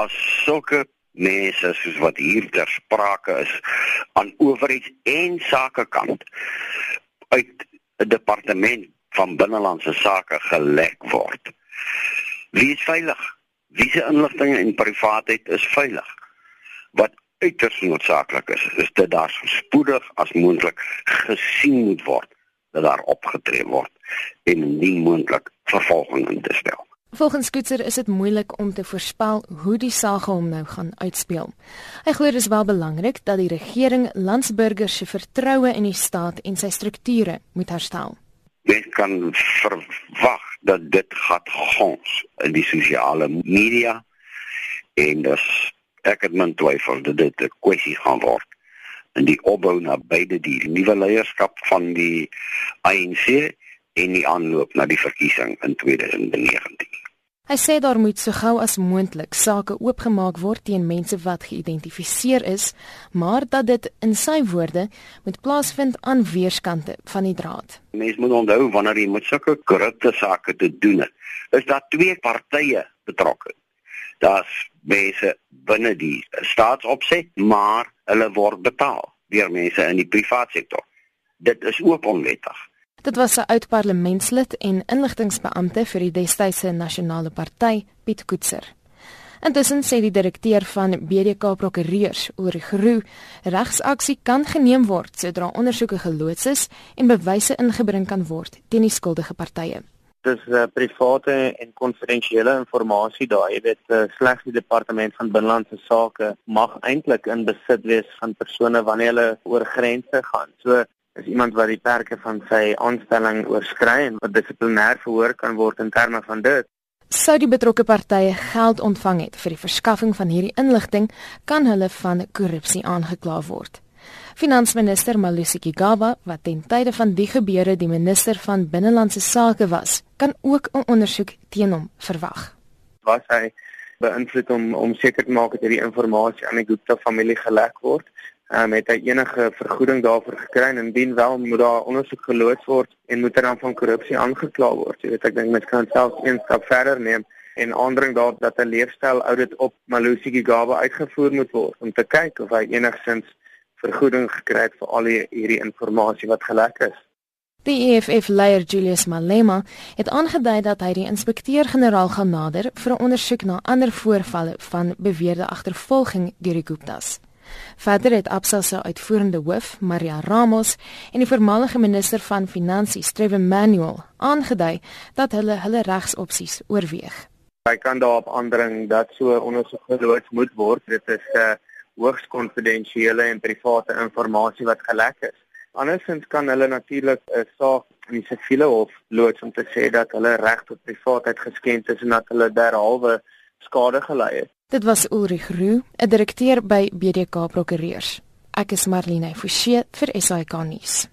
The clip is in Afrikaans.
as sulke mense soos wat hier ter sprake is aan owerheids en sakekant uit 'n departement van binnelandse sake gelek word. Wie is veilig? Wie se inligting en privaatheid is veilig? Wat uiters noodsaaklik is, is dit daar so spoedig as moontlik gesien moet word dat daar opgetree word en nie moontlik vervolging in te stel. Volgens Koetser is dit moeilik om te voorspel hoe die saak hom nou gaan uitspeel. Hy glo dit is wel belangrik dat die regering landsburgers se vertroue in die staat en sy strukture moet herstel. Mens kan verwag dat dit gaan gons in die sosiale media en dus ek het min twyfel dat dit 'n kwessie gaan word in die opbou na beide die nuwe leierskap van die ANC en die aanloop na die verkiesing in 2019. Hy sê daar moet so gou as moontlik sake oopgemaak word teen mense wat geïdentifiseer is, maar dat dit in sy woorde moet plaasvind aan weerskante van die draad. Mense moet onthou wanneer jy met sulke korrupte sake te doen het, is daar twee partye betrokke. Daar's mense binne die staatsopset, maar hulle word betaal deur mense in die private sektor. Dit is ook onwettig. Dit was 'n oud parlementslid en inligtingbeampte vir die destydse nasionale party, Piet Koetser. Intussen sê die direkteur van BDK Prokureurs, Ulrich Roo, regsaksie kan geneem word sodra ondersoeke geloods is en bewyse ingebring kan word teen die skuldige partye. Dit is uh, private en konfidensiële inligting daai, jy weet, uh, slegs die departement van binnelandse sake mag eintlik in besit wees van persone wanneer hulle oor grense gaan. So is iemand wat die perke van sy aanstelling oorskry en wat dissiplinêr verhoor kan word in terme van dit. Sou die betrokke partye geld ontvang het vir die verskaffing van hierdie inligting, kan hulle van korrupsie aangekla word. Finansminister Malusi Gigaba, wat ten tye van die gebeure die minister van binnelandse sake was, kan ook 'n ondersoek teen hom verwag. Was hy beïnvloed om om seker te maak dat hierdie inligting aan die Gupta familie gelek word? Um, het hy enige vergoeding daarvoor gekry en indien wel moet daar ondersoek geloods word en moet er dan van korrupsie aangekla word. Jy weet ek dink mens kan self een stap verder neem en aandring daar dat 'n leefstyl audit op Malusi Gigaba uitgevoer moet word om te kyk of hy enigsins vergoeding gekry het vir al die, hierdie inligting wat gelek is. Die EFF leier Julius Malema het aangedui dat hy die inspekteur-generaal gaan nader vir 'n ondersoek na ander voorvalle van beweerde agtervolging deur die Guptas. Verder het Absa se uitvoerende hoof, Maria Ramos, en die voormalige minister van Finansies, Trevor Manuel, aangedui dat hulle hulle regsopsies oorweeg. Hy kan daarop aandring dat so ondersoek geloods moet word. Dit is 'n uh, hoogs konfidensiële en private inligting wat gelek is. Andersins kan hulle natuurlik 'n saak in die siviele hof loods om te sê dat hulle reg tot privaatheid geskend is en dat hulle derhalwe skade gely het. Dit was Ulrich Roo, 'n direkteur by BDK Prokureurs. Ek is Marlene Forsie vir SAK nuus.